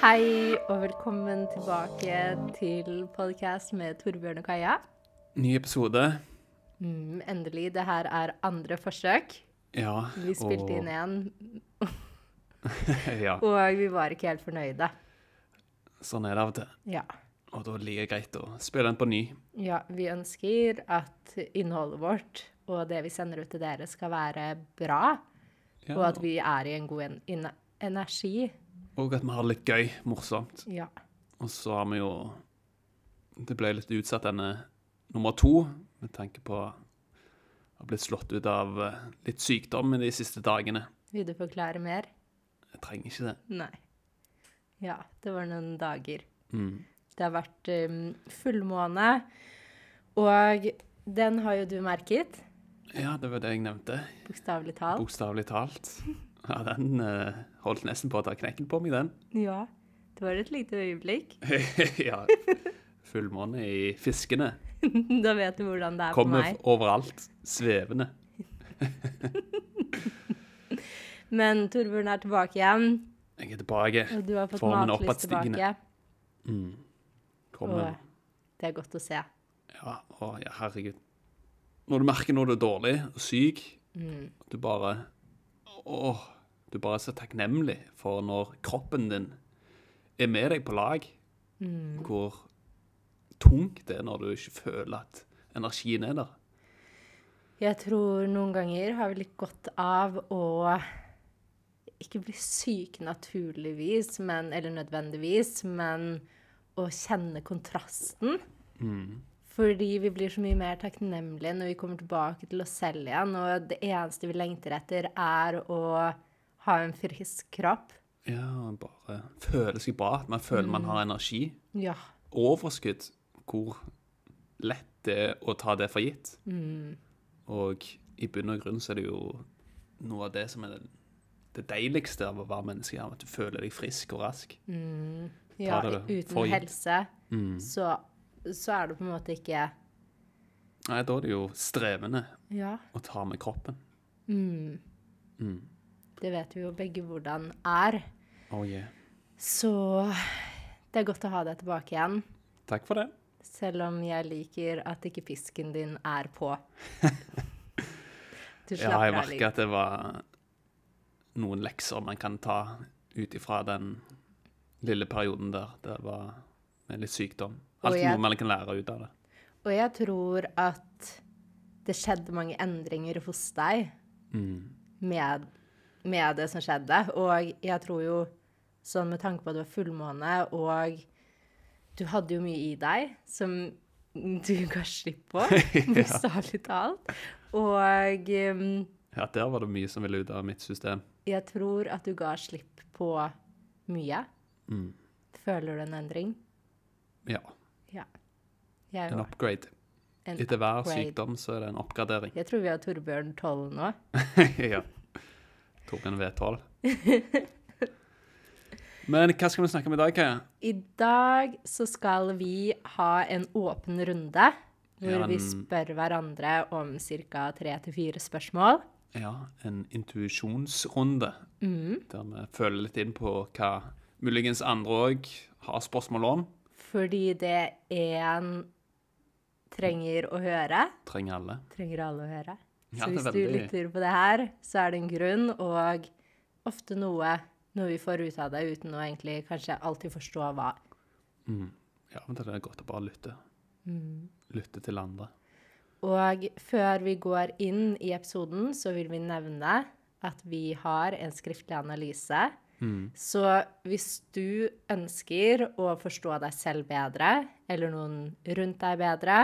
Hei og velkommen tilbake til podcast med Torbjørn og Kaja. Ny episode. Mm, endelig. Det her er andre forsøk. Ja. Vi spilte inn én, ja. og vi var ikke helt fornøyde. Sånn er det av og til. Ja. Og da er det like greit å spille den på ny. ja. Vi ønsker at innholdet vårt og det vi sender ut til dere, skal være bra. Ja. Og at vi er i en god en energi. Og at vi har det litt gøy. Morsomt. Ja. Og så har vi jo Det ble litt utsatt denne nummer to, med tanke på å ha blitt slått ut av eh, litt sykdom de siste dagene. Vil du forklare mer? Jeg trenger ikke det. Nei. Ja, det var noen dager. Mm. Det har vært um, fullmåne, og den har jo du merket, Ja, det var det jeg nevnte. bokstavelig talt. Bokstavelig talt. Ja, den uh, holdt nesten på å ta knekken på meg, den. Ja, det var et lite øyeblikk. ja. Fullmåne i fiskene. da vet du hvordan det er Kommer på meg. Kommer overalt. Svevende. Men Torbjørn er tilbake igjen, Jeg er tilbake. og du har fått Formen matlyst tilbake. Mm. Kommer. Og det er godt å se. Ja, å, ja, herregud. Når du merker når du er dårlig og syk, Mm. du bare Åh, du bare er så takknemlig for når kroppen din er med deg på lag. Mm. Hvor tungt det er når du ikke føler at energien er der. Jeg tror noen ganger har vi litt godt av å ikke bli syk naturligvis, men, eller nødvendigvis, men å kjenne kontrasten. Mm. Fordi vi blir så mye mer takknemlige når vi kommer tilbake til oss selv igjen. Og det eneste vi lengter etter, er å ha en frisk kropp. Ja, bare føle seg bra. At man føler man har energi. Ja. Overskudd. Hvor lett det er å ta det for gitt. Mm. Og i bunn og grunn så er det jo noe av det som er det, deiligste av å være menneske, at du føler deg frisk og rask. ja det uten helse Mm. så, så er det på en måte ikke Nei, da er det jo strevende Ja. å ta med kroppen. Mm. Mm. Det vet vi jo begge hvordan er. Oh yeah. Så det er godt å ha deg tilbake igjen. Takk for det. Selv om jeg liker at ikke fisken din er på. Du Ja, jeg slapper av merker at det var noen lekser man kan ta ut ifra den lille perioden der det var med litt sykdom. Alltid jeg- noe man kan lære ut av det. Og jeg tror at det skjedde mange endringer hos deg Mm. med, med det som skjedde. Og jeg tror jo, sånn med tanke på at det var fullmåne, og du hadde jo mye i deg som du ga slipp på, bokstavelig talt. Og um, Ja, der var det mye som ville ut av mitt system. jeg tror at du ga slipp på mye. Mm. Føler du en endring? Ja, Ja. Jeg en òg. upgrade. En Etter hver upgrade. sykdom så er det en oppgradering. Jeg tror vi har Torbjørn 12 nå. ja. Torbjørn V12. Men hva skal vi snakke om i dag, Kaja? I dag så skal vi ha en åpen runde hvor Ja, vi en- spør hverandre om ca. tre til fire spørsmål. Ja, en intuisjonsrunde. Mm. Der vi føler litt inn på hva muligens andre òg har spørsmål om. Fordi det en trenger å høre, Trenger alle. trenger alle å høre. Ja, Så hvis du lytter på det her, så er det en grunn, og ofte noe, noe vi får ut av det uten å egentlig kanskje alltid forstå hva. Mm. Ja, men det er godt å bare lytte. Mm. Lytte til andre. Og før vi går inn i episoden, så vil vi nevne at vi har en skriftlig analyse. Mm. Så hvis du ønsker å forstå deg selv bedre, eller noen rundt deg bedre,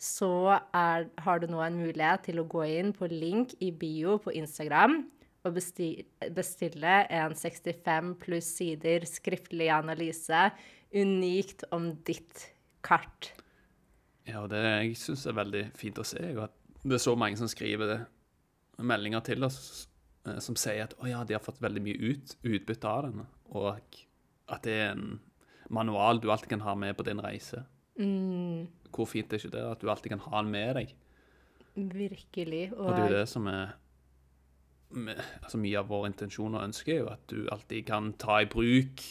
så er, har du nå en mulighet til å gå inn på link i bio på Instagram og besti bestille en 65 pluss sider skriftlig analyse unikt om ditt kart. Ja, og det jeg syns er veldig fint å se, er at det er så mange som skriver det, meldinger til oss som sier at oh ja, de har fått veldig mye ut, utbytte av den, og at det er en manual du alltid kan ha med på din reise. Mm, Hvor fint er ikke det at du alltid kan ha den med deg? virkelig. Og det er jo det som er med, altså Mye av vår intensjon og ønske er jo at du alltid kan ta i bruk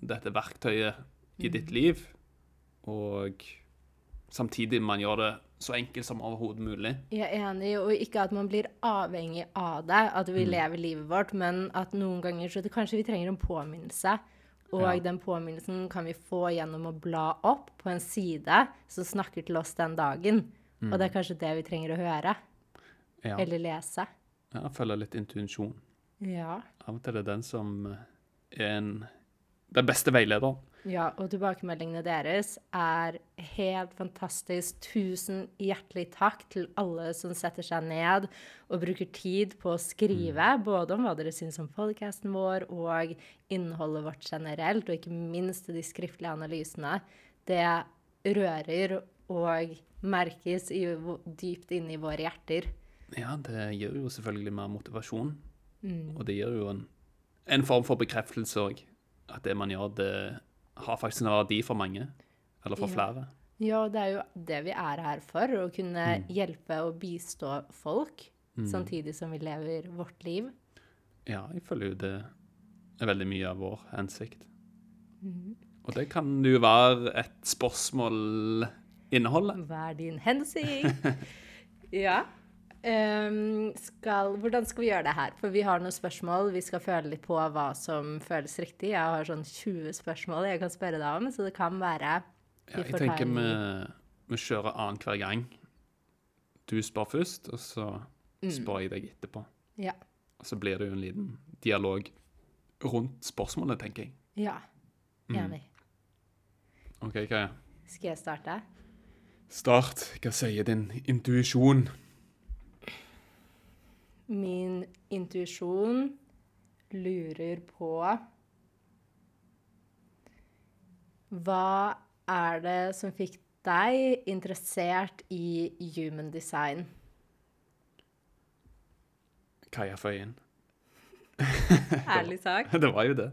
dette verktøyet i ditt liv, og samtidig man gjør det så enkelt som overhodet mulig. Jeg er enig, og ikke at man blir avhengig av det, at vi lever livet vårt, men at noen ganger så det, kanskje vi trenger en påminnelse. Og Ja. den påminnelsen kan vi få gjennom å bla opp på en side som snakker til oss den dagen. Og det er kanskje det vi trenger å høre, Ja, eller lese. ja følge litt intuisjon. Ja. Av og til er det den som er en, den beste veilederen. Ja, og tilbakemeldingene deres er helt fantastisk. Tusen hjertelig takk til alle som setter seg ned og bruker tid på å skrive, både om hva dere syns om podcasten vår og innholdet vårt generelt, og ikke minst de skriftlige analysene. Det rører og merkes i, dypt inne i våre hjerter. Ja, det gir jo selvfølgelig mer motivasjon. Mm. Og det gir jo en, en form for bekreftelse òg. At det man gjør, det har faktisk en verdi for mange. Eller for Ja. flere. Ja, det er jo det vi er her for, å kunne Mm. hjelpe og bistå folk, samtidig som vi lever vårt liv. Ja, jeg føler jo det er veldig mye av vår hensikt. Mm. Og det kan jo være et spørsmål inneholdet. Hva er din hensikt? ja. Ehm, skal, hvordan skal vi gjøre det her? For vi har noen spørsmål. Vi skal føle litt på hva som føles riktig. Jeg har sånn 20 spørsmål jeg kan spørre deg om, så det kan være Ja, jeg tenker vi, vi kjører annenhver gang. Du spør først, og så spør jeg deg etterpå. Ja. Og så blir det jo en liten dialog rundt spørsmålet, tenker jeg. Ja. Enig. OK, Kaja. Skal jeg starte? Start. Hva sier din intuisjon? Min intuisjon lurer på Hva er det som fikk deg interessert i human design? Kaja Føyen. Ærlig sagt. Det var jo det.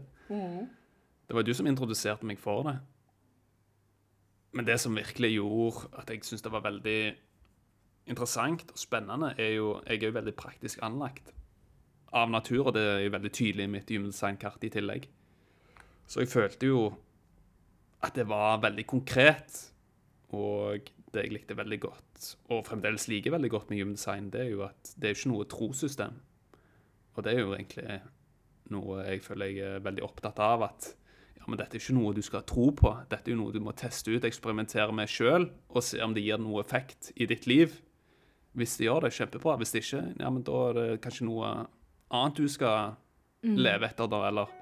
Det var du som introduserte meg for det. Men det som virkelig gjorde at jeg syntes det var veldig interessant og spennende, er jo Jeg er jo veldig praktisk anlagt av natur, og det er jo veldig tydelig i mitt human design-kart i tillegg. Så jeg følte jo at det var veldig konkret, og det jeg likte veldig godt, og fremdeles liker veldig godt med human det er jo at det er ikke noe trossystem. Og det er jo egentlig noe jeg føler jeg er veldig opptatt av. At ja, men dette er ikke noe du skal tro på. Dette er jo noe du må teste ut, eksperimentere med sjøl, og se om det gir noe effekt i ditt liv. Hvis de gjør det, kjempebra. Hvis de ikke, ja, men da er det kanskje noe annet du skal leve etter, da, eller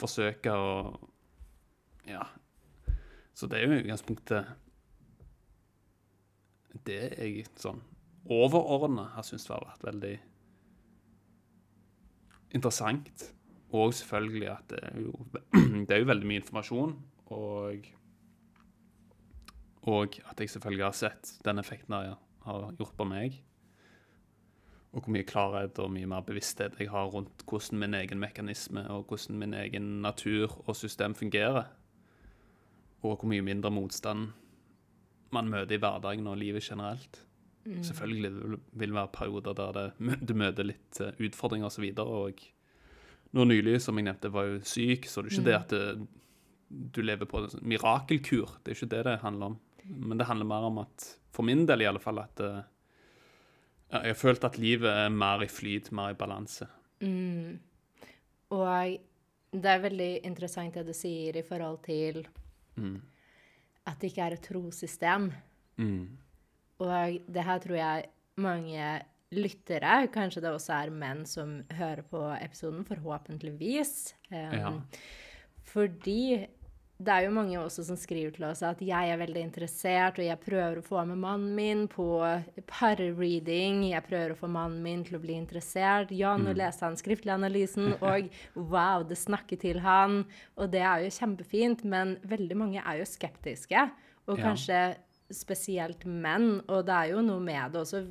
forsøke å Ja. Så det er jo i utgangspunktet det jeg sånn overordna har syntes har vært veldig interessant. Og selvfølgelig at det er jo, det er jo veldig mye informasjon, og Og at jeg selvfølgelig har sett den effekten det har gjort på meg. Og hvor mye klarhet og mye mer bevissthet jeg har rundt hvordan min egen mekanisme og hvordan min egen natur og system fungerer. Og hvor mye mindre motstand man møter i hverdagen og livet generelt. Selvfølgelig vil det være perioder der det, du møter litt eh, utfordringer osv. Og nå nylig, som jeg nevnte, var jo syk, så det er ikke det at det, du lever på en sånn mirakelkur. Det er ikke det det handler om. Men det handler mer om at, for min del i alle fall, at uh, jeg har følt at livet er mer i flyt, mer i balanse. Og det er veldig interessant det du sier i forhold til at det ikke er et trossystem. Og det her tror jeg mange lyttere, kanskje det også er menn som hører på episoden, forhåpentligvis. Um, Ja. Fordi det er jo mange også som skriver til oss at jeg er veldig interessert, og jeg prøver å få med mannen min på par-reading. Jeg prøver å få mannen min til å bli interessert. Ja, nå leste han skriftlig analysen, og wow, det snakker til han. Og det er jo kjempefint, men veldig mange er jo skeptiske. Og Ja. kanskje spesielt menn, og det er jo noe med det også.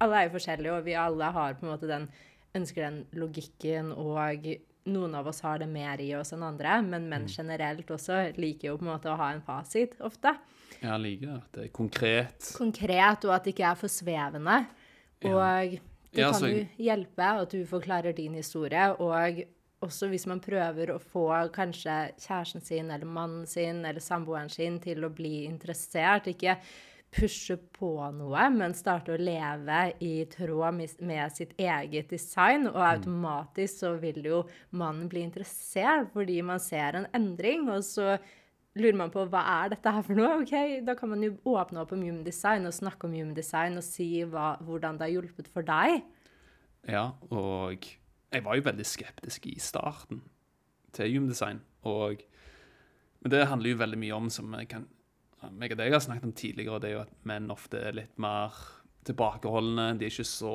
Alle er jo forskjellige, og vi alle har på en måte den ønsker den logikken, og noen av oss har det mer i oss enn andre, men menn Mm. generelt også liker jo på en måte å ha en fasit ofte. Jeg liker at det er konkret. Konkret, og at det ikke er for svevende. Og det Ja, kan altså- jo hjelpe at du forklarer din historie, og også hvis man prøver å få kanskje kjæresten sin eller mannen sin eller samboeren sin til å bli interessert, ikke pushe på noe, men starte å leve i tråd med, sitt eget design, og automatisk så vil jo mannen bli interessert fordi man ser en endring, og så lurer man på hva er dette her for noe? Ok, Da kan man jo åpne opp om human design og snakke om human design og si hva, hvordan det har hjulpet for deg. Ja, og jeg var jo veldig skeptisk i starten til Human Design. Og, men det handler jo veldig mye om, som jeg, kan, meg og deg har snakket om tidligere, det er jo at menn ofte er litt mer tilbakeholdne. De er ikke så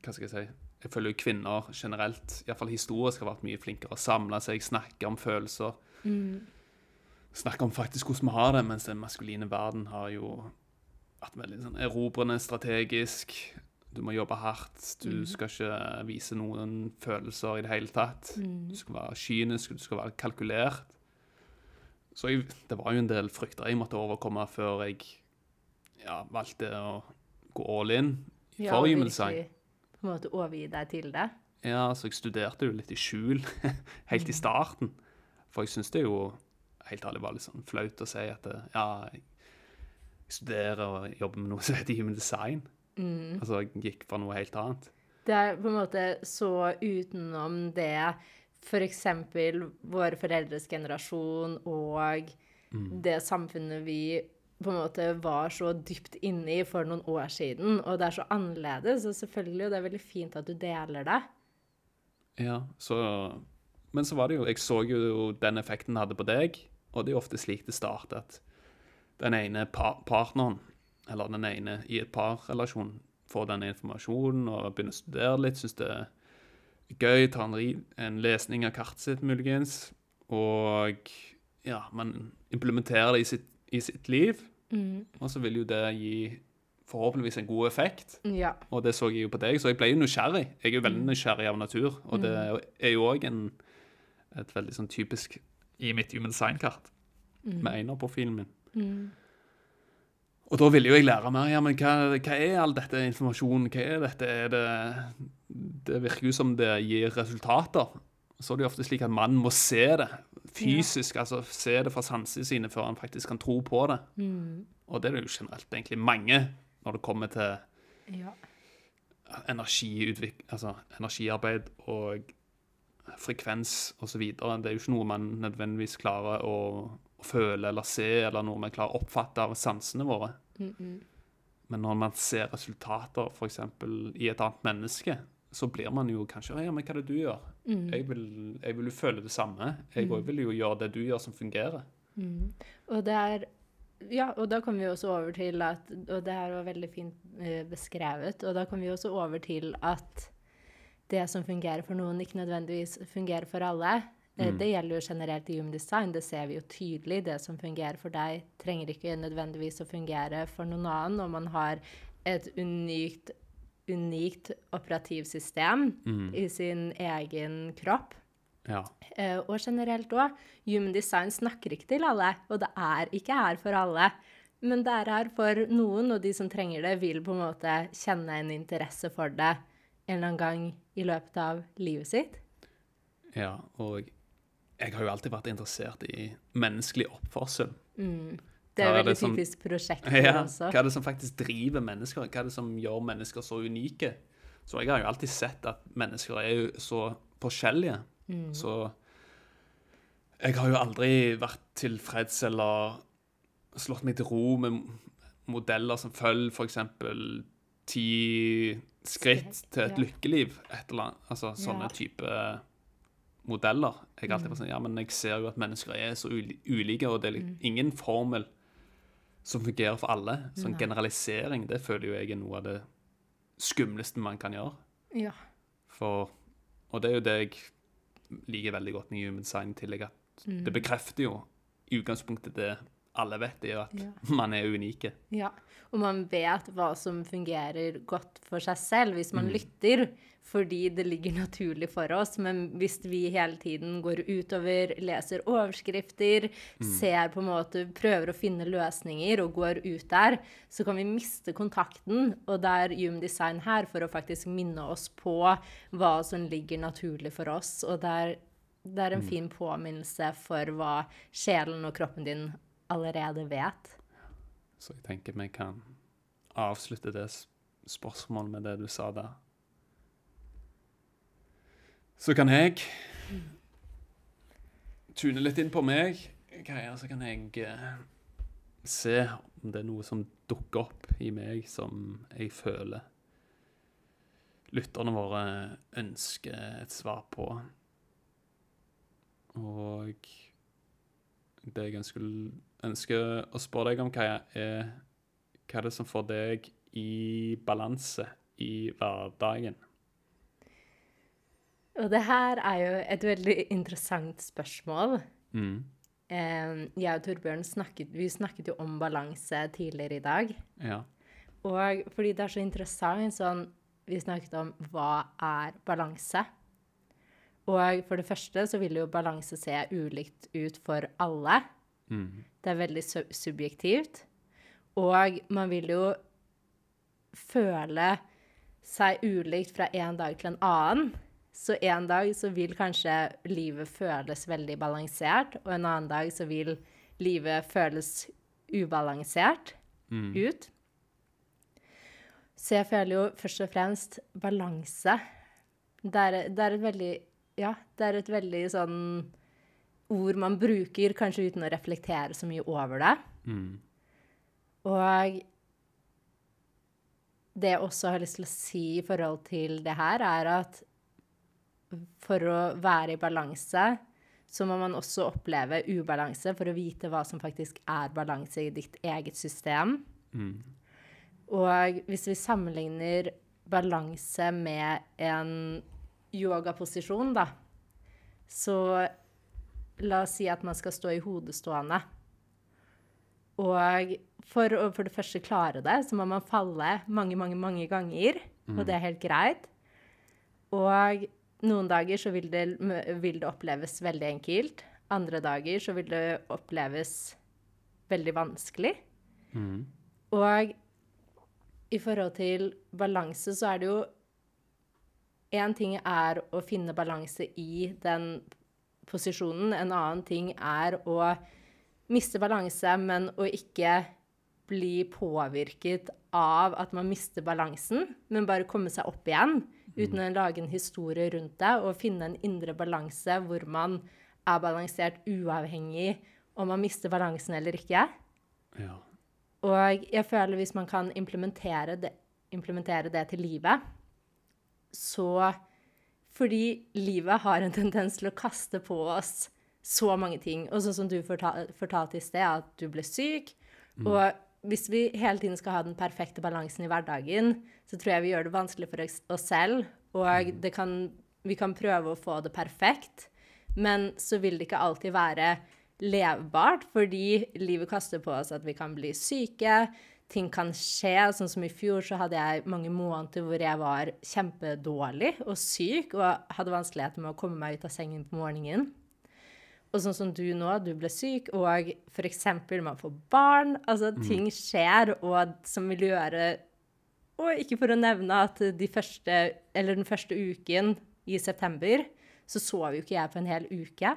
Hva skal jeg si? Jeg føler jo kvinner generelt, iallfall historisk, har vært mye flinkere å samle seg, snakke om følelser. Snakke om faktisk hvordan vi har det, mens den maskuline verden har jo vært veldig sånn erobrende, strategisk. Du må jobbe hardt. Du skal ikke vise noen følelser i det hele tatt. Du skal være kynisk, du skal være kalkulert. Så jeg, det var jo en del frykter jeg måtte overkomme før jeg ja, valgte å gå all in for virkelig Design. På en måte overgi deg til det. Ja, så jeg studerte jo litt i skjul helt i starten. For jeg syns det jo helt ærlig var litt sånn flaut å si at ja, jeg studerer og jobber med noe som heter Human Design. Altså jeg gikk for noe helt annet. Det er på en måte så utenom det f.eks. våre foreldres generasjon og det samfunnet vi på en måte var så dypt inne i for noen år siden, og det er så annerledes, og selvfølgelig, og det er veldig fint at du deler det. Ja, så Men så var det jo Jeg så jo den effekten det hadde på deg, og det er jo ofte slik det starter, at den ene par partneren, eller den ene i et parrelasjon, får denne informasjonen og begynner å studere litt, syns det er gøy, Ta en, en lesning av kartet sitt muligens, og ja, man implementerer det i sitt, i sitt liv, og så vil jo det gi forhåpentligvis en god effekt. Ja. Og det så jeg jo på deg, så jeg ble jo nysgjerrig. Jeg er jo veldig nysgjerrig av natur, og det er jo òg et veldig sånn typisk i mitt human design-kart, med einerprofilen min. Og da ville jo jeg lære mer. Ja, men hva, hva er all dette informasjonen? Hva er dette? Er det, det virker jo som det gir resultater. Så er det jo ofte slik at mannen må se det fysisk, altså se det fra sansene sine før han faktisk kan tro på det. Og det er det jo generelt egentlig mange når det kommer til ja. altså energiarbeid og frekvens osv. Det er jo ikke noe man nødvendigvis klarer å, å føle eller se, eller noe man klarer å oppfatte av sansene våre. Men når man ser resultater f.eks. i et annet menneske, så blir man jo kanskje Ja, men hva er det du gjør? Jeg, vil, jeg vil jo føle det samme. Jeg òg vil jo gjøre det du gjør, som fungerer. Og det er Ja, og da kommer vi også over til at Og det her var veldig fint eh, beskrevet. Og da kommer vi også over til at det som fungerer for noen, ikke nødvendigvis fungerer for alle. Eh, Det gjelder jo generelt i Human Design. Det ser vi jo tydelig. Det som fungerer for deg, trenger ikke nødvendigvis å fungere for noen annen. Og man har et unikt, unikt operativsystem i sin egen kropp. Ja. Uh, og generelt òg. Human design snakker ikke til alle, og det er ikke her for alle. Men det er her for noen, og de som trenger det, vil på en måte kjenne en interesse for det en eller annen gang i løpet av livet sitt. ja. Og jeg har jo alltid vært interessert i menneskelig oppførsel. Det er veldig det som- typisk prosjekt Ja, også. hva er det som faktisk driver mennesker? Hva er det som gjør mennesker så unike? Så jeg har jo alltid sett at mennesker er jo så forskjellige. Så jeg har jo aldri vært tilfreds eller slått meg til ro med modeller som følger f.eks. ti skritt til et ja. lykkeliv. Et eller annet, altså sånne Ja. type modeller. Jeg har alltid vært sånn, ja, men jeg ser jo at mennesker er så ulike, og det er Mm. ingen formel som fungerer for alle. Sånn generalisering, det føler jo jeg er noe av det skumleste man kan gjøre. Ja. For, og det er jo det jeg liker veldig godt med Human Design i tillegg, at Mm. det bekrefter jo i utgangspunktet det alle vet, er jo at Ja. man er unike. Ja, og man vet hva som fungerer godt for seg selv hvis Mm. man lytter, fordi det ligger naturlig for oss. Men hvis vi hele tiden går utover, leser overskrifter, Mm. ser på en måte, prøver å finne løsninger og går ut der, så kan vi miste kontakten. Og det er Human Design her for å faktisk minne oss på hva som ligger naturlig for oss. Og det er, det er en fin påminnelse for hva sjelen og kroppen din allerede vet. Så jeg tenker vi kan avslutte det spørsmålet med det du sa der. Så kan jeg tune litt inn på meg, greier, så kan jeg eh, se om det er noe som dukker opp i meg som jeg føler lytterne våre ønsker et svar på. Og det jeg ønsker, ønsker å spørre deg om, Kaja, er hva er det som får deg i balanse i hverdagen? Og det her er jo et veldig interessant spørsmål. Mm. Jeg og Torbjørn snakket, vi snakket jo om balanse tidligere i dag. Ja. Og fordi det er så interessant sånn Vi snakket om hva er balanse. Og for det første så vil jo balanse se ulikt ut for alle. Mm. Det er veldig sub subjektivt. Og man vil jo føle seg ulikt fra en dag til en annen. Så en dag så vil kanskje livet føles veldig balansert, og en annen dag så vil livet føles ubalansert Mm. ut. Så jeg føler jo først og fremst balanse. Det er, det er et veldig Ja, det er et veldig sånn ord man bruker kanskje uten å reflektere så mye over det. Mm. Og det jeg også har lyst til å si i forhold til det her, er at for å være i balanse, så må man også oppleve ubalanse for å vite hva som faktisk er balanse i ditt eget system. Mm. Og hvis vi sammenligner balanse med en yogaposisjon, da, så la oss si at man skal stå i hodestående. Og for å for det første klare det, så må man falle mange, mange, mange ganger. Og det er helt greit. Og noen dager så vil det, vil det oppleves veldig enkelt. Andre dager så vil det oppleves veldig vanskelig. Mm. Og i forhold til balanse så er det jo Én ting er å finne balanse i den posisjonen. En annen ting er å miste balanse, men å ikke bli påvirket av at man mister balansen, men bare komme seg opp igjen uten å lage en historie rundt det og finne en indre balanse hvor man er balansert uavhengig om man mister balansen eller ikke. Ja. Og jeg føler hvis man kan implementere det, implementere det til livet, så Fordi livet har en tendens til å kaste på oss så mange ting. Og sånn som du fortalte fortalte i sted, at du ble syk. Og hvis vi hele tiden skal ha den perfekte balansen i hverdagen, så tror jeg vi gjør det vanskelig for oss selv. Og det kan, vi kan prøve å få det perfekt, men så vil det ikke alltid være levbart, fordi livet kaster på oss at vi kan bli syke, ting kan skje. Sånn som i fjor så hadde jeg mange måneder hvor jeg var kjempedårlig og syk og hadde vanskeligheter med å komme meg ut av sengen på morgenen. Og sånn som du nå, du ble syk, og f.eks. man får barn. Altså, ting skjer, og som vil gjøre Og ikke for å nevne at de første, eller den første uken i september, så sov jo ikke jeg på en hel uke.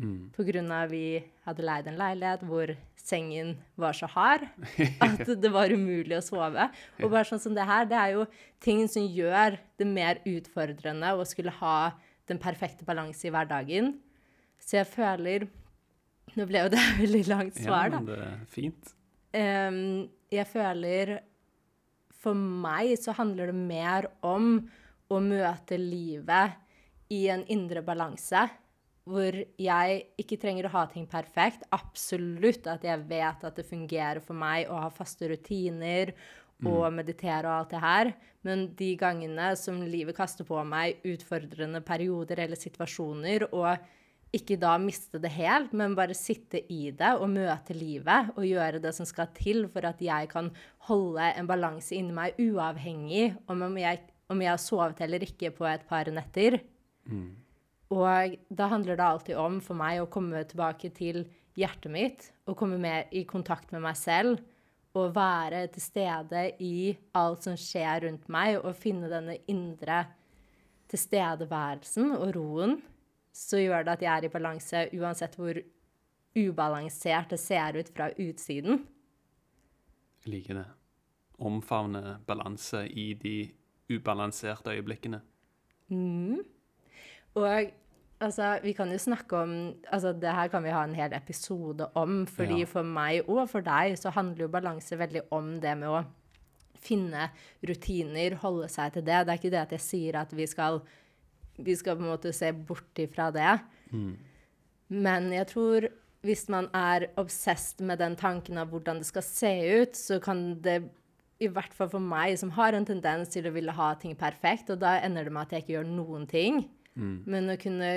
Mm. Av vi hadde leid en leilighet hvor sengen var så hard at det var umulig å sove. Og bare sånn som det her, det er jo ting som gjør det mer utfordrende å skulle ha den perfekte balanse i hverdagen. Så jeg føler Nå ble jo det et veldig langt svar, ja, da. men det er fint. Um, jeg føler For meg så handler det mer om å møte livet i en indre balanse. Hvor jeg ikke trenger å ha ting perfekt. Absolutt at jeg vet at det fungerer for meg å ha faste rutiner og meditere og alt det her. Men de gangene som livet kaster på meg utfordrende perioder eller situasjoner, og ikke da miste det helt, men bare sitte i det og møte livet og gjøre det som skal til for at jeg kan holde en balanse inni meg, uavhengig om jeg, om jeg har sovet eller ikke på et par netter. Og da handler det alltid om for meg å komme tilbake til hjertet mitt og komme mer i kontakt med meg selv og være til stede i alt som skjer rundt meg, og finne denne indre tilstedeværelsen og roen, så gjør det at jeg er i balanse uansett hvor ubalansert det ser ut fra utsiden. Jeg liker det. Omfavne balanse i de ubalanserte øyeblikkene. Og altså, vi kan jo snakke om altså, Det her kan vi ha en hel episode om. fordi Ja. for meg og for deg så handler jo balanse veldig om det med å finne rutiner, holde seg til det. Det er ikke det at jeg sier at vi skal, vi skal på en måte se bort ifra det. Men jeg tror hvis man er obsessed med den tanken av hvordan det skal se ut, så kan det i hvert fall for meg, som har en tendens til å ville ha ting perfekt, og da ender det med at jeg ikke gjør noen ting. Men å kunne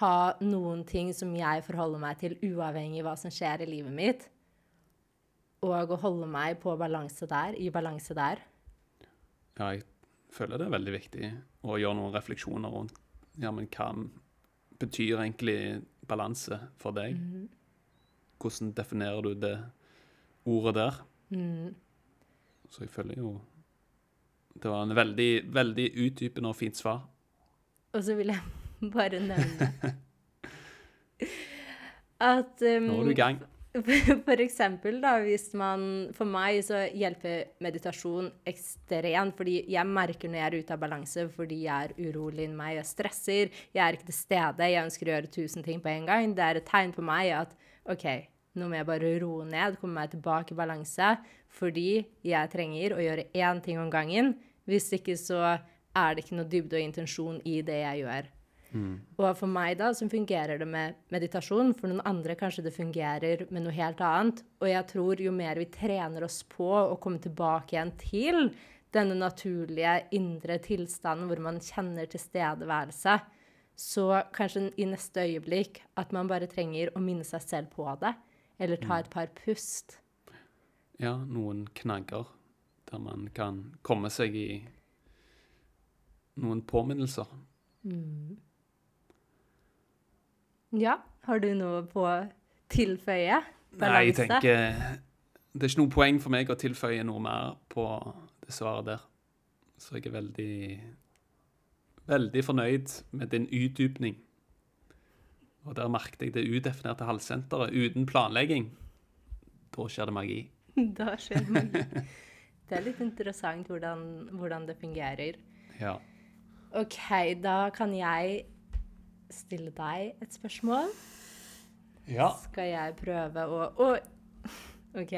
ha noen ting som jeg forholder meg til, uavhengig av hva som skjer i livet mitt, og å holde meg på balanse der, i balanse der. Ja, jeg føler det er veldig viktig å gjøre noen refleksjoner rundt ja, men hva betyr egentlig balanse for deg? Hvordan definerer du det ordet der? Så jeg føler jo Det var en veldig, veldig utdypende og fint svar. Og så vil jeg bare nevne at um, Nå er du i gang. For eksempel, da, hvis man For meg så hjelper meditasjon ekstremt, fordi jeg merker når jeg er ute av balanse, fordi jeg er urolig inni meg, jeg stresser, jeg er ikke til stede, jeg ønsker å gjøre tusen ting på en gang. Det er et tegn på meg at OK, nå må jeg bare roe ned, komme meg tilbake i balanse, fordi jeg trenger å gjøre én ting om gangen. Hvis ikke så er det ikke noe dybde og intensjon i det jeg gjør. Og for meg da, så fungerer det med meditasjon. For noen andre kanskje det fungerer med noe helt annet. Og jeg tror jo mer vi trener oss på å komme tilbake igjen til denne naturlige indre tilstanden hvor man kjenner tilstedeværelse, så kanskje i neste øyeblikk at man bare trenger å minne seg selv på det. Eller ta et par pust. Ja, noen knagger der man kan komme seg i noen påminnelser. Ja, har du noe på å tilføye? Nei, jeg tenker Det er ikke noe poeng for meg å tilføye noe mer på det svaret der. Så jeg er veldig Veldig fornøyd med din utdypning. Og der merket jeg det udefinerte halssenteret uten planlegging. Da skjer det magi. Da skjer det magi. Det er litt interessant hvordan, hvordan det fungerer. Ja. OK, da kan jeg stille deg et spørsmål. ja. Skal jeg prøve å Å! OK.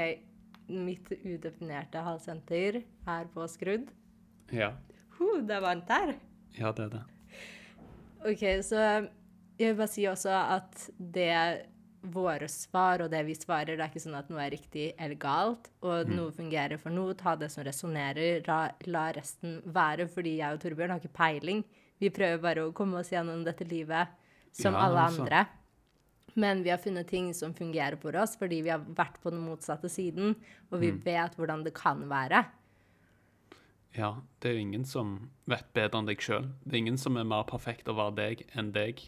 Mitt udefinerte halvsenter er påskrudd. Ja. Huh, det er varmt her. Ja, det er det. OK, så jeg vil bare si også at det våre svar og det vi svarer, det er ikke sånn at noe er riktig eller galt, og noe fungerer for noe. Ta det som resonnerer. La, resten være, fordi jeg og Torbjørn har ikke peiling. Vi prøver bare å komme oss gjennom dette livet som Ja, alle altså. andre. Men vi har funnet ting som fungerer for oss, fordi vi har vært på den motsatte siden, og vi vet hvordan det kan være. Ja, det er jo ingen som vet bedre enn deg sjøl. Det er ingen som er mer perfekt å være deg enn deg.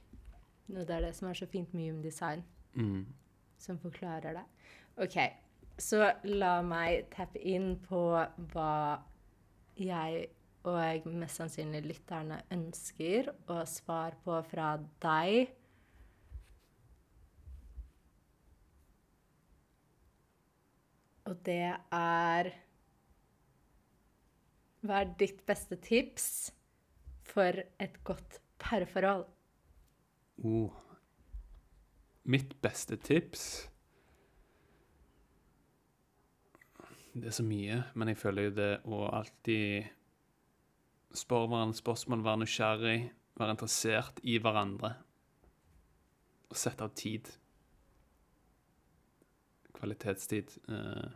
Det er det som er så fint med human design. Mm. som forklarer det. OK, så la meg tappe inn på hva jeg og mest sannsynlig lytterne ønsker å svare på fra deg. Og det er Hva er ditt beste tips for et godt parforhold? Oh. Mitt beste tips Det er så mye, men jeg føler jo det å alltid spørre hverandre spørsmål, være nysgjerrig, være interessert i hverandre. Og sette av tid. Kvalitetstid uh,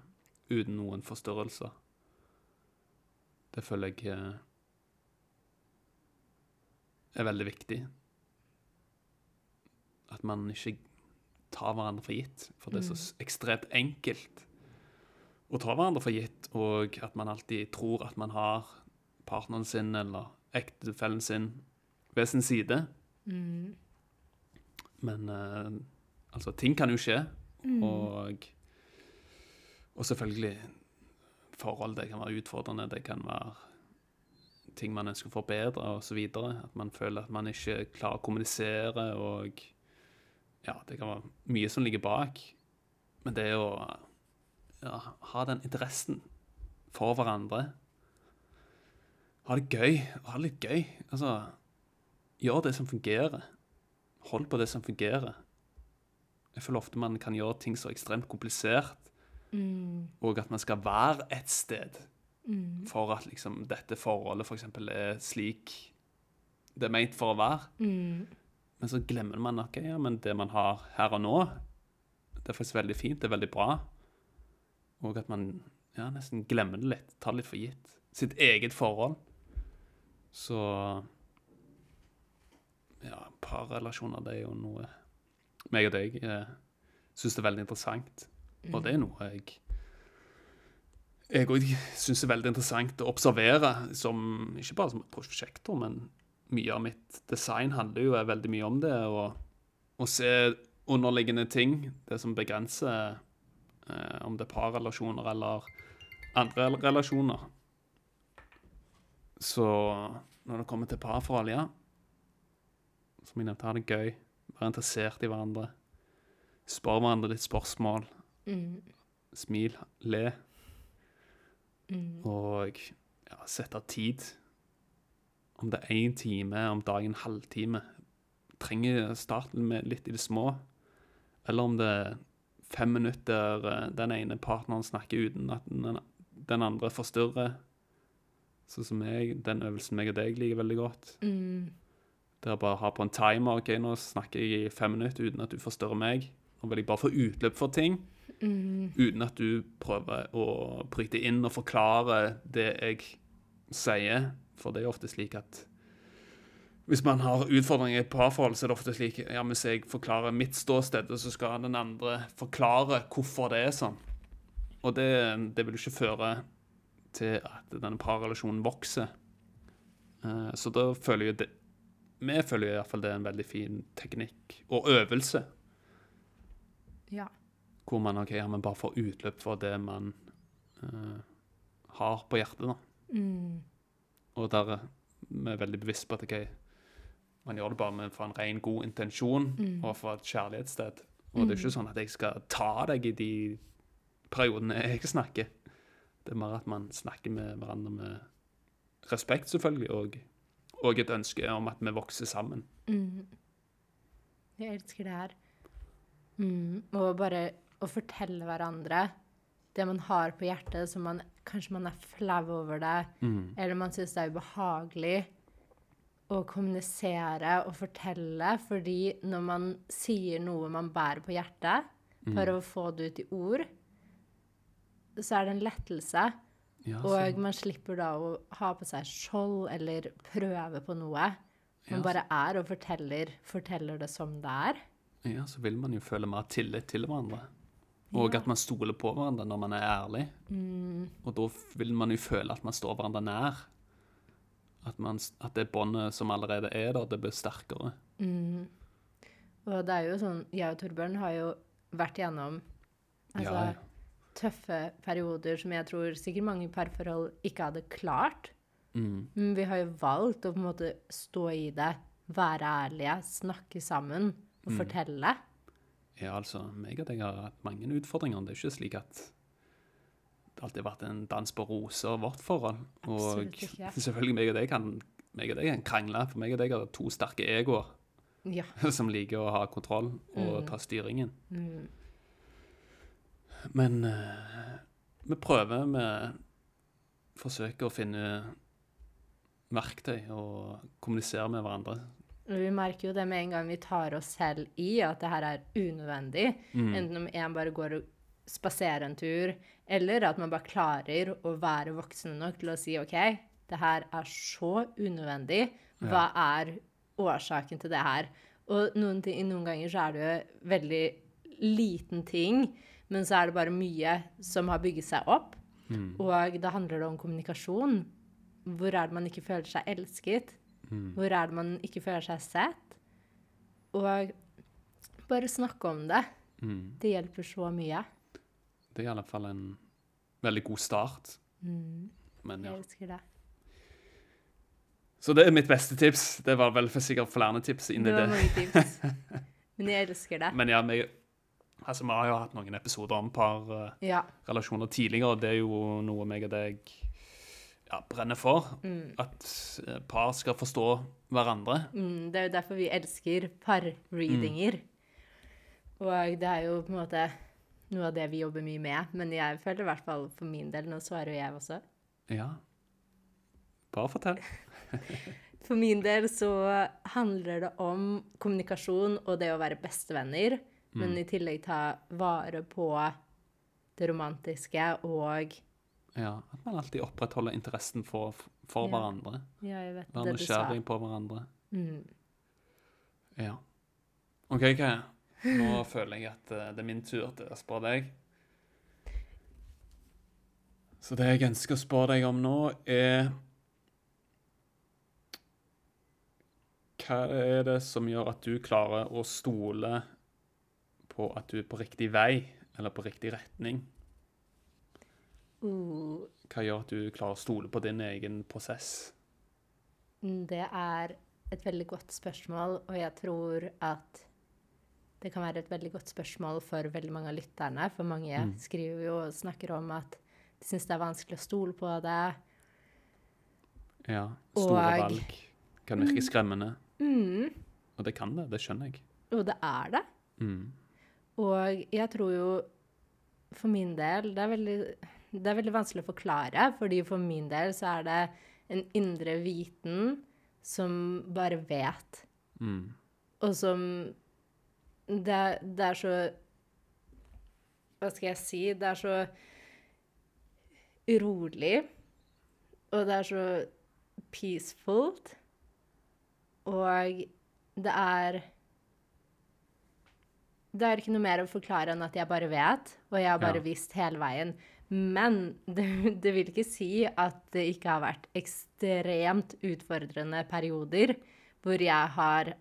uten noen forstyrrelser. Det føler jeg uh, er veldig viktig At man ikke tar hverandre for gitt. For det er så ekstremt enkelt å ta hverandre for gitt, og at man alltid tror at man har partneren sin eller ektefellen sin ved sin side. Men eh, altså, ting kan jo skje, og, og selvfølgelig forhold, det kan være utfordrende, det kan være ting man ønsker å forbedre osv. At man føler at man ikke klarer å kommunisere, og ja, det kan være mye som ligger bak. Men det å ja, ha den interessen for hverandre, ha det gøy, ha det litt gøy. Altså, gjør det som fungerer. Hold på det som fungerer. Jeg føler ofte man kan gjøre ting så ekstremt komplisert, og at man skal være et sted for at liksom dette forholdet for eksempel er slik det er ment for å være. Men så glemmer man at okay, ja, det man har her og nå, det er faktisk veldig fint, det er veldig bra. Og at man ja, nesten glemmer det litt, tar det litt for gitt. Sitt eget forhold. Så ja, parrelasjoner, det er jo noe meg og deg eh, syns er veldig interessant. Og det er noe jeg jeg òg syns er veldig interessant å observere, som, ikke bare som prosjektor, men mye av mitt design handler jo veldig mye om det. Å, å se underliggende ting, det som begrenser eh, om det er parrelasjoner eller andre relasjoner. Så når det kommer til parforhold, ja Som jeg nevnte, ha det gøy. Være interessert i hverandre. Spør hverandre litt spørsmål. Smil. Le. Og ja, sette tid. Om det er én time, om dagen en halvtime. Trenger starten med litt i det små. Eller om det er fem minutter eh, den ene partneren snakker uten at den, den andre forstyrrer. Sånn som jeg, den øvelsen meg og deg liker veldig godt. Det er bare ha på en timer. ok, Nå snakker jeg i fem minutter uten at du forstyrrer meg. Nå vil jeg bare få utløp for ting. Uten at du prøver å bryte inn og forklare det jeg sier. For det er ofte slik at hvis man har utfordringer i parforhold, så er det ofte slik ja, hvis jeg forklarer mitt ståsted, så skal den andre forklare hvorfor det er sånn. Og det, det vil jo ikke føre til at denne parrelasjonen vokser. Eh, Så da føler jeg det Vi føler i hvert fall det er en veldig fin teknikk og øvelse. Ja. Hvor man ok, ja, men bare får utløp for det man uh, har på hjertet. da. Og der er vi veldig bevisst på at okay, man gjør det bare med for en ren god intensjon og for et kjærlighetssted. Og det er ikke sånn at jeg skal ta deg i de periodene jeg snakker. Det er mer at man snakker med hverandre med respekt, selvfølgelig, og, og et ønske om at vi vokser sammen. Jeg elsker det her. Mm. Og bare å fortelle hverandre det man har på hjertet, som man kanskje man er flau over det, eller man syns det er ubehagelig å kommunisere og fortelle, fordi når man sier noe man bærer på hjertet, for å få det ut i ord, så er det en lettelse. Ja, Og man slipper da å ha på seg skjold eller prøve på noe. Man Ja, bare er og forteller, forteller det som det er. ja, så vil man jo føle mer tillit til hverandre. Og at man stoler på hverandre når man er ærlig. Og da vil man jo føle at man står hverandre nær. At, man, at det båndet som allerede er der, det blir sterkere. Og det er jo sånn, jeg og Torbjørn har jo vært gjennom altså, Ja, ja. tøffe perioder som jeg tror sikkert mange parforhold ikke hadde klart. Mm. Men vi har jo valgt å på en måte stå i det, være ærlige, snakke sammen og Mm. Ja, altså, meg og deg har hatt mange utfordringer. Det er ikke slik at det alltid har vært en dans på roser, vårt forhold. Og ikke. selvfølgelig, meg og deg kan, meg og deg kan krangle, for meg og deg har to sterke egoer Ja. som liker å ha kontroll og Mm. ta styringen. Men uh, vi prøver, vi forsøker å finne verktøy og kommunisere med hverandre. Vi merker jo det med en gang vi tar oss selv i at det her er unødvendig. Enten om en bare går og spaserer en tur, eller at man bare klarer å være voksen nok til å si OK, det her er så unødvendig. Hva er årsaken til det her? Og noen, ting, noen ganger så er det jo veldig liten ting, men så er det bare mye som har bygget seg opp. Og da handler det om kommunikasjon. Hvor er det man ikke føler seg elsket? Hvor er det man ikke føler seg sett? Og bare snakke om det. Mm. Det hjelper så mye. Det er i alle fall en veldig god start. Men ja. Jeg elsker det. Så det er mitt beste tips. Det var vel for sikkert flere tips inni Det var det. mange tips. Men jeg elsker det. Men ja, vi, altså, vi har jo hatt noen episoder om parrelasjoner Ja. tidligere, og det er jo noe meg og deg ja, brenner for. At eh, par skal forstå hverandre. Mm, det er jo derfor vi elsker parreadinger. Og det er jo på en måte noe av det vi jobber mye med. Men jeg føler i hvert fall for min del, nå svarer jo jeg også Ja. Bare fortell. For min del så handler det om kommunikasjon og det å være bestevenner. Men i tillegg ta vare på det romantiske og Ja, At man alltid opprettholder interessen for, for Ja. hverandre. Ja, jeg vet Være nysgjerrig på hverandre. Mm. Ja. OK, Kaja. Nå føler jeg at eh, det er min tur til å spørre deg. Så det jeg ønsker å spørre deg om nå, er Hva er det som gjør at du klarer å stole på at du er på riktig vei, eller på riktig retning? Hva gjør at du klarer å stole på din egen prosess? det er et veldig godt spørsmål, og jeg tror at det kan være et veldig godt spørsmål for veldig mange av lytterne. For mange skriver jo og snakker om at de syns det er vanskelig å stole på det. Ja, store Og- valg kan virke skremmende. Mm, Og det kan det, det skjønner jeg. og det er det. Mm. Og jeg tror jo for min del det er, veldig, det er veldig vanskelig å forklare, fordi for min del så er det en indre viten som bare vet. Mm. Og som det, det er så Hva skal jeg si? Det er så urolig. Og det er så peaceful. Og det er Det er ikke noe mer å forklare enn at jeg bare vet, og jeg har bare Ja. visst hele veien. Men det, det vil ikke si at det ikke har vært ekstremt utfordrende perioder hvor jeg har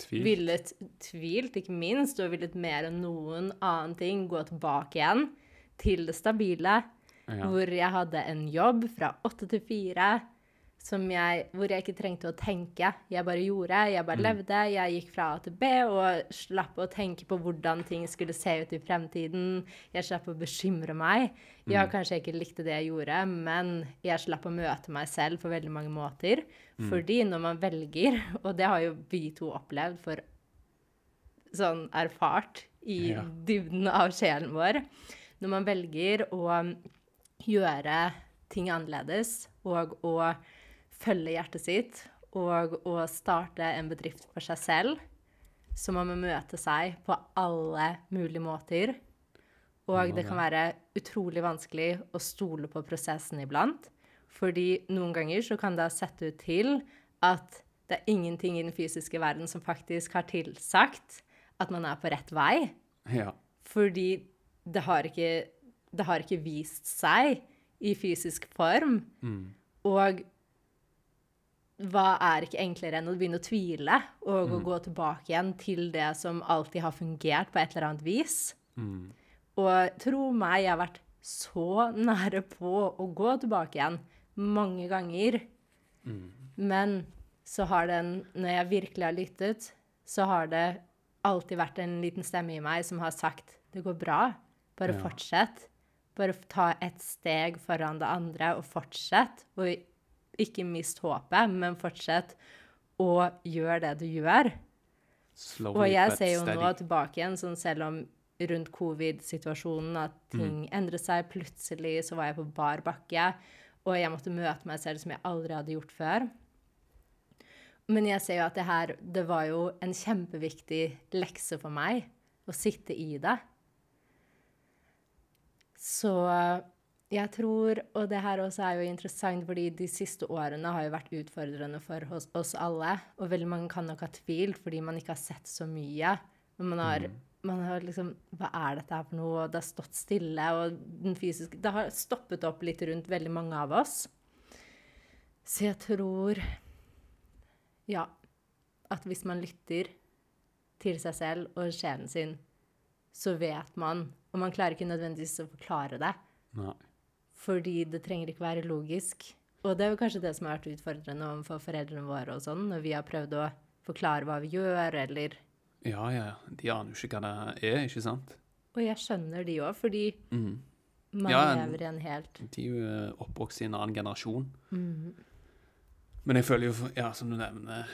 tvilt. villet tvilt, ikke minst, og villet mer enn noen annen ting gå tilbake igjen til det stabile. Ja. Hvor jeg hadde en jobb fra åtte til fire jeg, hvor jeg ikke trengte å tenke. Jeg bare gjorde, jeg bare levde. Jeg gikk fra A til B og slapp å tenke på hvordan ting skulle se ut i fremtiden. Jeg slapp å bekymre meg. Ja, kanskje jeg ikke likte det jeg gjorde, men jeg slapp å møte meg selv på veldig mange måter. Fordi når man velger, og det har jo vi to opplevd for sånn erfart i Ja. dybden av sjelen vår, når man velger å gjøre ting annerledes og å følge hjertet sitt og å starte en bedrift for seg selv, så må man møte seg på alle mulige måter. Og det kan være utrolig vanskelig å stole på prosessen iblant. Fordi noen ganger så kan det ha sett ut til at det er ingenting i den fysiske verden som faktisk har tilsagt at man er på rett vei. Ja. Fordi det har ikke, det har ikke vist seg i fysisk form. Og hva er ikke enklere enn å begynne å tvile og å gå tilbake igjen til det som alltid har fungert på et eller annet vis? Og tro meg, jeg har vært så nære på å gå tilbake igjen mange ganger. Men så har den, når jeg virkelig har lyttet, så har det alltid vært en liten stemme i meg som har sagt det går bra, bare Ja. fortsett. Bare ta et steg foran det andre og fortsett. Og ikke mist håpet, men fortsett å gjøre det du gjør. Slowly Og jeg ser jo nå tilbake igjen, sånn selv om rundt covid-situasjonen at ting endret seg. Plutselig så var jeg på bar bakke, og jeg måtte møte meg selv som jeg aldri hadde gjort før. Men jeg ser jo at det her, det var jo en kjempeviktig lekse for meg å sitte i det. Så Jeg tror, og det her også er jo interessant, fordi de siste årene har jo vært utfordrende for oss, oss alle. Og veldig mange kan nok ha tvilt fordi man ikke har sett så mye. Men man har, man har liksom Hva er dette her for noe? Og det har stått stille, og den fysiske Det har stoppet opp litt rundt veldig mange av oss. Så jeg tror Ja. At hvis man lytter til seg selv og sjelen sin, så vet man Og man klarer ikke nødvendigvis å forklare det. Nei. Fordi det trenger ikke være logisk. Og det er jo kanskje det som har vært utfordrende overfor foreldrene våre og sånn, når vi har prøvd å forklare hva vi gjør, eller Ja, ja. De aner jo ikke hva det er, ikke sant? Og jeg skjønner de òg, fordi Mhm. man Ja, lever i en helt De er jo eh, oppvokst i en annen generasjon. Mhm. Men jeg føler jo, ja, som du nevner,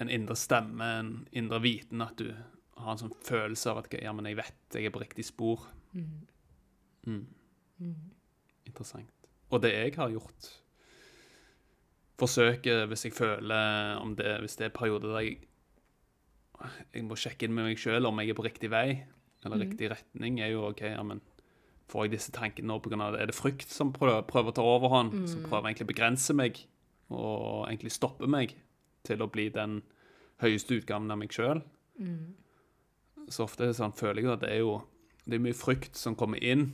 en indre stemme, en indre viten, at du har en sånn følelse av at ja, men jeg vet jeg er på riktig spor. Mhm. Mm. Interessant. Og det jeg har gjort Forsøket, hvis jeg føler om det, Hvis det er perioder der jeg jeg må sjekke inn med meg sjøl om jeg er på riktig vei, eller mm. riktig retning, er jo OK, ja, men får jeg disse tankene nå pga. Er det frykt som prøver, prøver å ta overhånd? Som prøver egentlig å begrense meg, og egentlig stoppe meg til å bli den høyeste utgaven av meg sjøl? Mm. Så ofte er det sånn, føler jeg at det er jo det er mye frykt som kommer inn,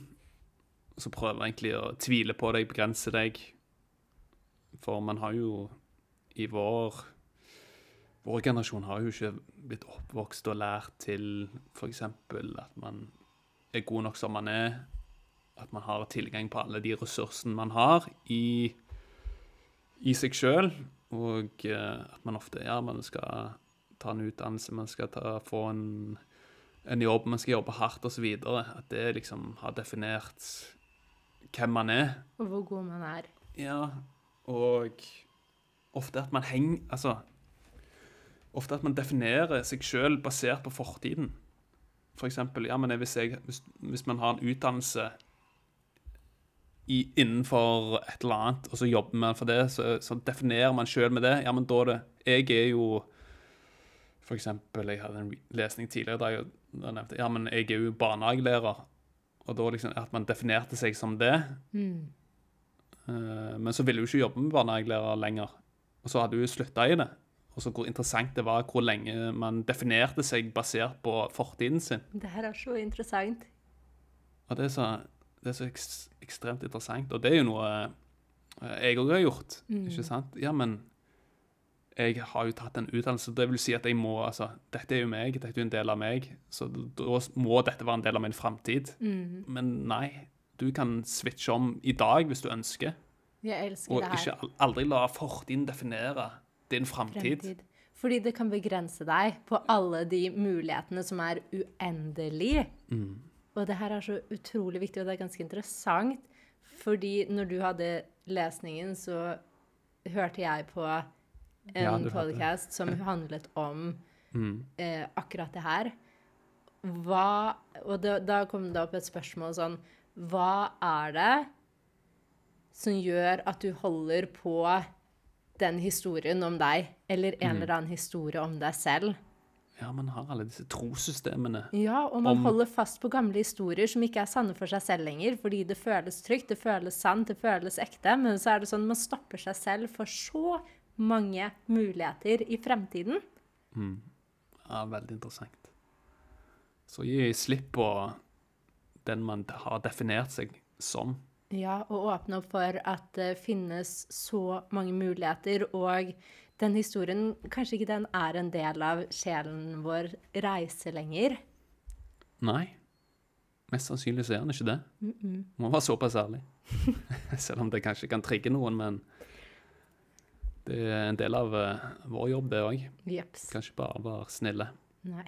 så prøver egentlig å tvile på deg, begrense deg. For man har jo i vår Vår generasjon har jo ikke blitt oppvokst og lært til f.eks. at man er god nok som man er. At man har tilgang på alle de ressursene man har i, i seg sjøl. Og eh, at man ofte ja, man skal ta en utdannelse, man skal ta, få en en jobb, man skal jobbe hardt osv. At det liksom har definert hvem man er. Og hvor god man er. Ja, og ofte at man henger Altså Ofte at man definerer seg sjøl basert på fortiden. For eksempel, ja, men hvis, jeg, hvis, hvis man har en utdannelse i, innenfor et eller annet, og så jobber man for det, så, så definerer man sjøl med det. Ja, men da er det Jeg er jo For eksempel, jeg hadde en lesning tidligere da jeg nevnte Ja, men jeg er jo barnehagelærer. Og da liksom at man definerte seg som det. Mm. Eh, Men så ville hun ikke jobbe med barnehagelærer lenger. Og så hadde hun slutta i det. Og så hvor interessant det var hvor lenge man definerte seg basert på fortiden sin. Det her er så interessant. Og det er så, det er så ekstremt interessant. Og det er jo noe eh, jeg òg har gjort, ikke sant? Ja, men jeg har jo tatt en utdannelse, det vil si at jeg må Altså, dette er jo meg, dette er jo en del av meg, så da må dette være en del av min framtid. Mm. Men nei, du kan switche om i dag hvis du ønsker. Jeg elsker Og det her. ikke aldri la fortiden definere din framtid. Fordi det kan begrense deg på alle de mulighetene som er uendelige. Mm. Og det her er så utrolig viktig, og det er ganske interessant. Fordi når du hadde lesningen, så hørte jeg på en Ja, podkast podcast som handlet om Mm. eh, akkurat det her. Hva Og da, da kom det opp et spørsmål sånn Hva er det som gjør at du holder på den historien om deg, eller en Mm. eller annen historie om deg selv? Ja, man har alle disse trossystemene. Ja, og man Om- holder fast på gamle historier som ikke er sanne for seg selv lenger, fordi det føles trygt, det føles sant, det føles ekte, men så er det sånn man stopper seg selv for så mange muligheter i fremtiden. Ja, veldig interessant. Så gi slipp på den man har definert seg som. Ja, og åpne opp for at det finnes så mange muligheter, og den historien, kanskje ikke den er en del av sjelen vår reise lenger. Nei. Mest sannsynlig så er den ikke det. Må være såpass ærlig. Selv om det kanskje kan trigge noen, men det er en del av uh, vår jobb, det òg. Kan ikke bare være snille. Nei.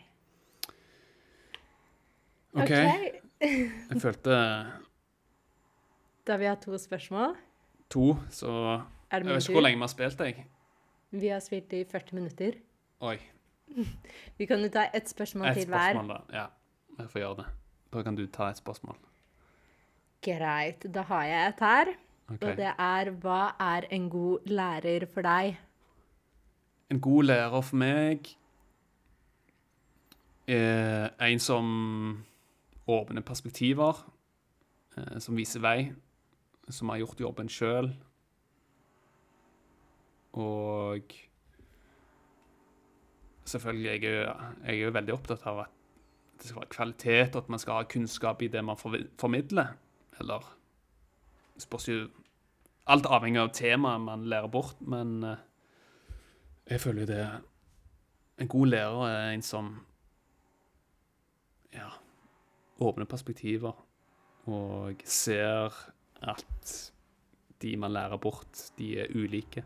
OK. Jeg følte Da vi har to spørsmål. to, så det Jeg vet ikke hvor lenge vi har spilt, jeg. Vi har spilt i 40 minutter. Oi. Vi kan jo ta ett spørsmål Et til hver. spørsmål, da. Ja, jeg får gjøre det. Da kan du ta et spørsmål. Greit. Da har jeg et her. Ok. Og det er hva er en god lærer for deg? En god lærer for meg er en som åpner perspektiver, eh, som viser vei, som har gjort jobben sjøl. Og selvfølgelig, jeg er, jeg er veldig opptatt av at det skal være kvalitet, og at man skal ha kunnskap i det man formidler. Eller spørs jo Alt avhengig av temaet man lærer bort, men eh, jeg føler jo det En god lærer er en som ja, åpner perspektiver og ser at de man lærer bort, de er ulike.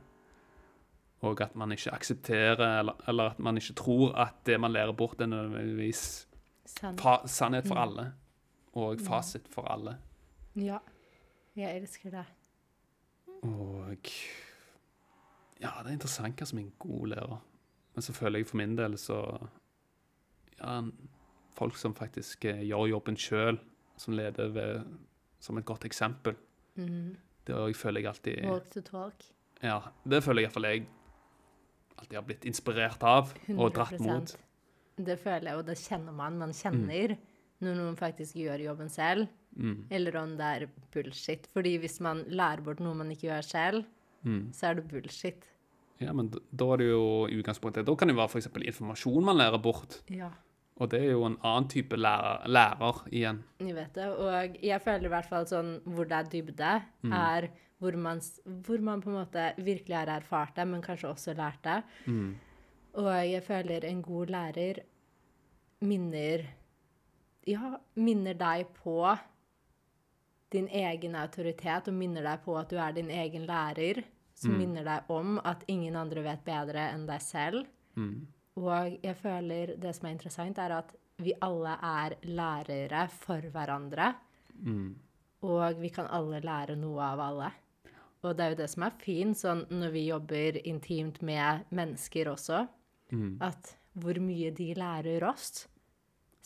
Og at man ikke aksepterer, eller, eller at man ikke tror at det man lærer bort, er nødvendigvis sannhet for Mm. alle. Og fasit for alle. Ja. Jeg elsker det. Og Ja, det er interessant hva som er en god lærer. Men så føler jeg for min del så Ja, folk som faktisk eh, gjør jobben sjøl, som leder ved, som et godt eksempel. Mhm. Det føler jeg alltid Walk to talk. Ja, det føler jeg iallfall jeg alltid har blitt inspirert av og dratt mot. Det føler jeg, og det kjenner man. Man kjenner når noen faktisk gjør jobben selv, Mm, eller om det er bullshit. Fordi hvis man lærer bort noe man ikke gjør selv, mm. så er det bullshit. Ja, men da, da er det jo i utgangspunktet Da kan det være f.eks. informasjon man lærer bort. Ja. Og det er jo en annen type lærer, lærer igjen. Jeg vet det. Og jeg føler i hvert fall sånn hvor det er dybde, er hvor man, hvor man på en måte virkelig har erfart det, men kanskje også lært det. Mm. Og jeg føler en god lærer minner Ja, minner deg på din egen autoritet, og minner deg på at du er din egen lærer. Som minner deg om at ingen andre vet bedre enn deg selv. Mm. Og jeg føler det som er interessant, er at vi alle er lærere for hverandre. Mm. Og vi kan alle lære noe av alle. Og det er jo det som er fint sånn når vi jobber intimt med mennesker også, Mm. at hvor mye de lærer oss.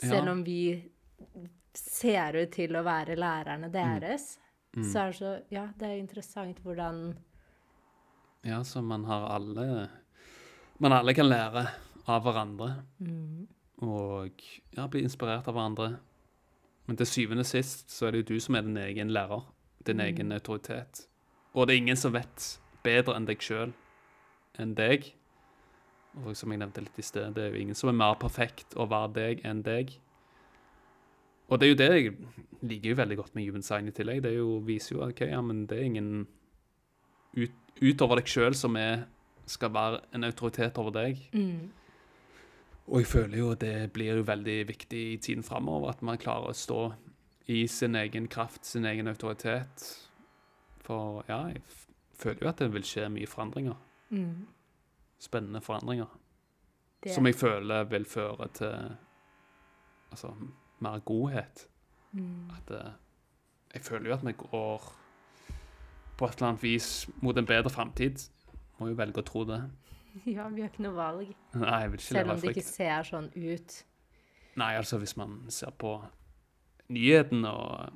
Ja. Selv om vi ser ut til å være lærerne deres, så er det så Ja, det er interessant hvordan Ja, så man har alle Man alle kan lære av hverandre. Og ja, bli inspirert av hverandre. Men til syvende og sist så er det jo du som er din egen lærer. Din egen autoritet. Og det er ingen som vet bedre enn deg sjøl enn deg. Og som jeg nevnte litt i sted, det er jo ingen som er mer perfekt å være deg enn deg. Og det er jo det jeg liker jo veldig godt med Human Sign i tillegg. Det er jo, viser jo ok, ja, men det er ingen ut, utover deg sjøl som er, skal være en autoritet over deg. Og jeg føler jo det blir jo veldig viktig i tiden framover, at man klarer å stå i sin egen kraft, sin egen autoritet. For ja, jeg føler jo at det vil skje mye forandringer. mm, Spennende forandringer. det, Som jeg føler vil føre til altså, mer godhet. mm, At uh, jeg føler jo at vi går på et eller annet vis mot en bedre framtid. Må jo velge å tro det. Ja, vi har ikke noe valg. Nei, jeg vil ikke Selv om det ikke ser sånn ut. Nei, altså hvis man ser på nyhetene og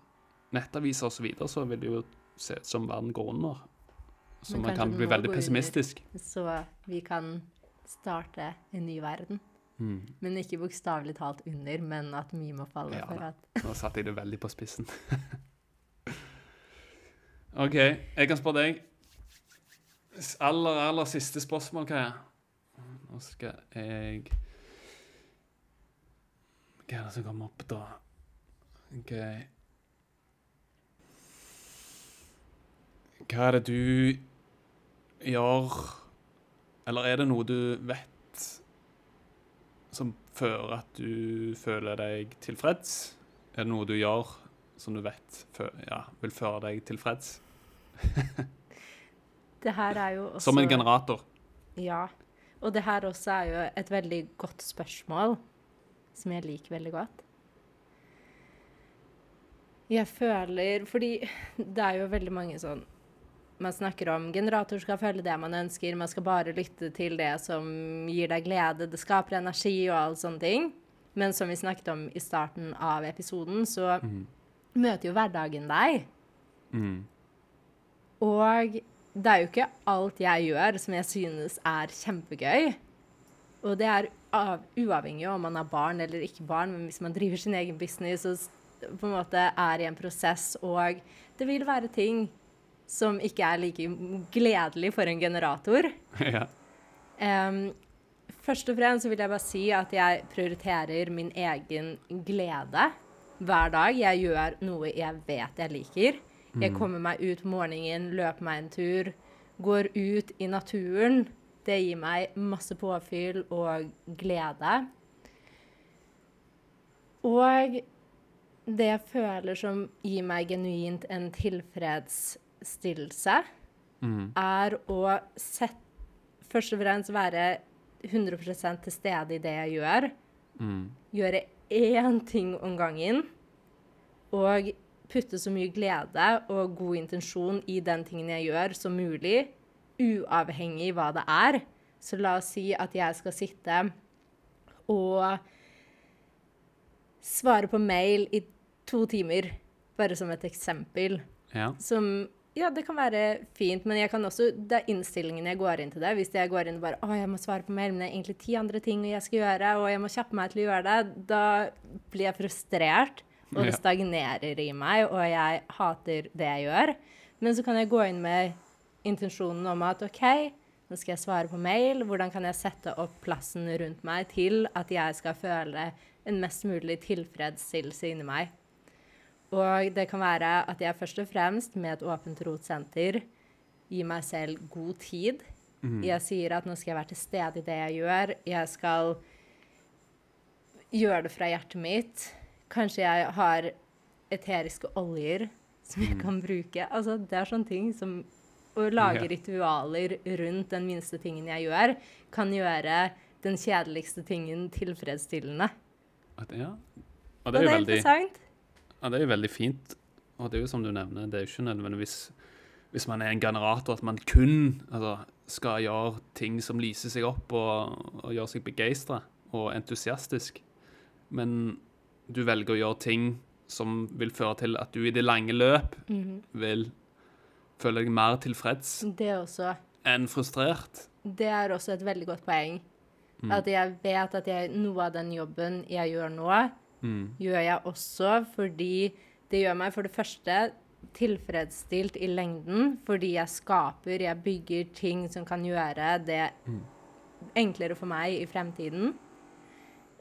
nettaviser og så videre, så vil det jo se ut som verden går under. Så Men man kan bli veldig pessimistisk. under. Så vi kan starte en ny verden. Mm. Men ikke bokstavelig talt under, men at mye må falle Ja, for at Nå satte jeg det veldig på spissen. OK, jeg kan spørre deg. Aller, aller siste spørsmål, er Nå skal jeg Hva er det som kommer opp, da? OK Hva er det du gjør Eller er det noe du vet som fører at du føler deg tilfreds? Er det noe du gjør som du vet ja, vil føre deg tilfreds? Det her er jo også Som en generator. Ja. Og det her også er jo et veldig godt spørsmål, som jeg liker veldig godt. Jeg føler Fordi det er jo veldig mange sånn Man snakker om generator skal følge det man ønsker, man skal bare lytte til det som gir deg glede, det skaper energi og alle sånne ting. Men som vi snakket om i starten av episoden, så møter jo hverdagen deg. Mm. Og det er jo ikke alt jeg gjør som jeg synes er kjempegøy. Og det er av, uavhengig av om man har barn eller ikke barn, men hvis man driver sin egen business og på en måte er i en prosess, og det vil være ting som ikke er like gledelig for en generator. ja. Um, først og fremst vil jeg bare si at jeg prioriterer min egen glede hver dag. Jeg gjør noe jeg vet jeg liker. Jeg kommer meg ut morgenen, løper meg en tur, går ut i naturen. Det gir meg masse påfyll og glede. Og det jeg føler som gir meg genuint en tilfredsstillelse, Mm. er å sette først og fremst være 100 til stede i det jeg gjør. Mm. Gjøre én ting om gangen. Og putte så mye glede og god intensjon i den tingen jeg gjør, som mulig. Uavhengig hva det er. Så la oss si at jeg skal sitte og svare på mail i to timer, bare som et eksempel Ja. som Ja, det kan være fint, men jeg kan også, det er innstillingen jeg går inn til det. Hvis jeg går inn og bare Å, jeg må svare på mail, men det er egentlig ti andre ting jeg skal gjøre, og jeg må kjappe meg til å gjøre det, da blir jeg frustrert, og det stagnerer i meg, og jeg hater det jeg gjør. Men så kan jeg gå inn med intensjonen om at OK, nå skal jeg svare på mail. Hvordan kan jeg sette opp plassen rundt meg til at jeg skal føle en mest mulig tilfredsstillelse inni meg? Og det kan være at jeg først og fremst med et åpent rotsenter gir meg selv god tid. Jeg sier at nå skal jeg være til stede i det jeg gjør. Jeg skal gjøre det fra hjertet mitt. Kanskje jeg har eteriske oljer som jeg kan bruke. Altså, det er sånne ting som Å lage Ja. ritualer rundt den minste tingen jeg gjør, kan gjøre den kjedeligste tingen tilfredsstillende. At, ja. Og Og det er det er veldig interessant. Ja, det er jo veldig fint. Og det er jo som du nevner, det er jo ikke nødvendigvis hvis man er en generator, at man kun altså, skal gjøre ting som lyser seg opp og, og gjør seg begeistra og entusiastisk. Men du velger å gjøre ting som vil føre til at du i det lange løp vil føle deg mer tilfreds Det også. enn frustrert. Det er også et veldig godt poeng. At jeg vet at jeg, noe av den jobben jeg gjør nå, gjør jeg også fordi det gjør meg for det første tilfredsstilt i lengden, fordi jeg skaper, jeg bygger ting som kan gjøre det enklere for meg i fremtiden.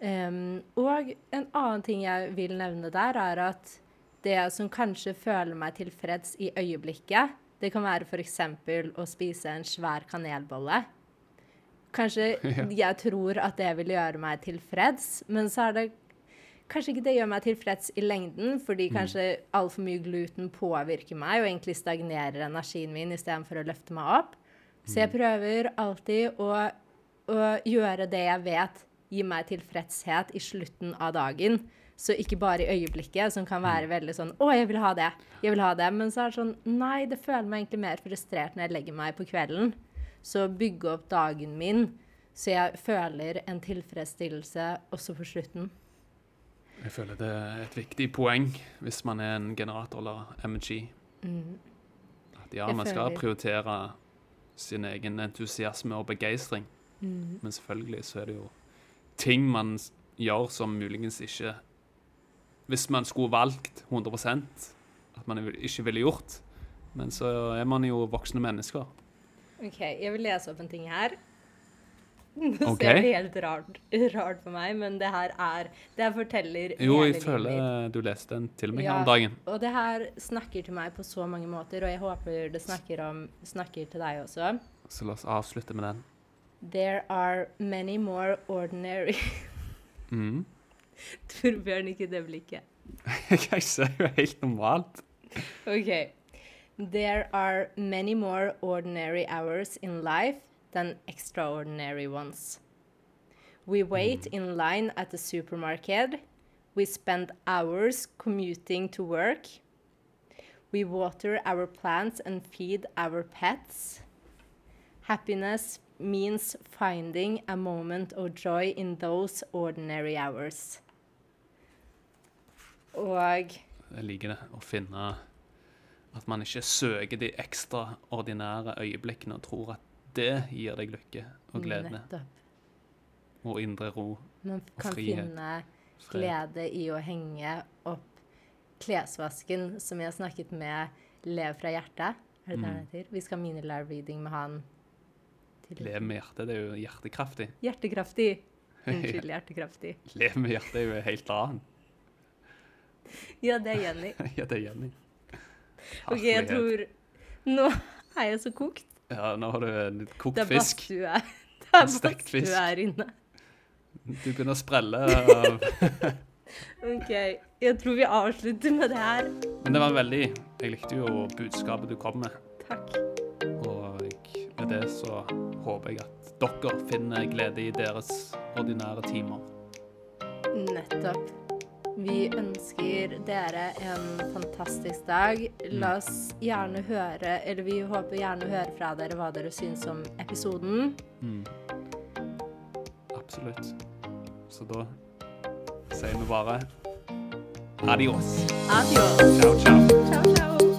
Um, og en annen ting jeg vil nevne der, er at det som kanskje føler meg tilfreds i øyeblikket, det kan være f.eks. å spise en svær kanelbolle. Kanskje jeg tror at det vil gjøre meg tilfreds, men så er det Kanskje ikke det gjør meg tilfreds i lengden, fordi kanskje altfor mye gluten påvirker meg og egentlig stagnerer energien min istedenfor å løfte meg opp. Så jeg prøver alltid å, å gjøre det jeg vet gir meg tilfredshet i slutten av dagen. Så ikke bare i øyeblikket, som kan være veldig sånn 'Å, jeg vil ha det. Jeg vil ha det.' Men så er det sånn Nei, det føler meg egentlig mer frustrert når jeg legger meg på kvelden. Så bygge opp dagen min så jeg føler en tilfredsstillelse også på slutten. Jeg føler det er et viktig poeng hvis man er en generator eller MG. At ja, Jeg man skal føler- prioritere sin egen entusiasme og begeistring. Mm. Men selvfølgelig så er det jo ting man gjør som muligens ikke Hvis man skulle valgt 100% at man ikke ville gjort. Men så er man jo voksne mennesker. OK, jeg vil lese opp en ting her. Nå okay. ser det helt rart, rart på meg, men det her er Det her forteller Jo, jeg føler du leste den til meg Ja. om dagen. Og det her snakker til meg på så mange måter, og jeg håper det snakker, om, snakker til deg også. Så la oss avslutte med den. There are many more ordinary Mm. Torbjørn, ikke det blikket. Jeg ser jo helt normalt. OK. There are many more ordinary hours in life than extraordinary ones. We wait in line at the supermarket. We spend hours commuting to work. We water our plants and feed our pets. Happiness means finding a moment of joy in those ordinary hours. Og Jeg liker det. Å finne at man ikke søker de ekstraordinære øyeblikkene og tror at det gir deg lykke og glede nettopp. og indre ro. Man kan frihet. finne glede i å henge opp klesvasken, som jeg har snakket med Lev fra hjertet. Er det det Mm. han heter? Vi skal mini-live-reading med han. til- Lev med hjertet, det er jo hjertekraftig. Hjertekraftig. Unnskyld, hjertekraftig. Lev med hjertet er jo helt annet. Ja, det er Jenny. ja, det er Jenny. OK, jeg tror Nå er jeg så kokt. Ja, nå har du en kokt Det er fisk. er. Det er Stekt badstue fisk. er inne. Du begynner å sprelle. av- OK, jeg tror vi avslutter med det her. Men det var veldig Jeg likte jo budskapet du kom med. Takk. Og med det så håper jeg at dere finner glede i deres ordinære timer. Nettopp. Vi ønsker dere en fantastisk dag. La oss gjerne høre, eller vi håper gjerne å høre fra dere hva dere syns om episoden. Mm. Absolutt. Så da sier vi bare adios. Adios. Ciao,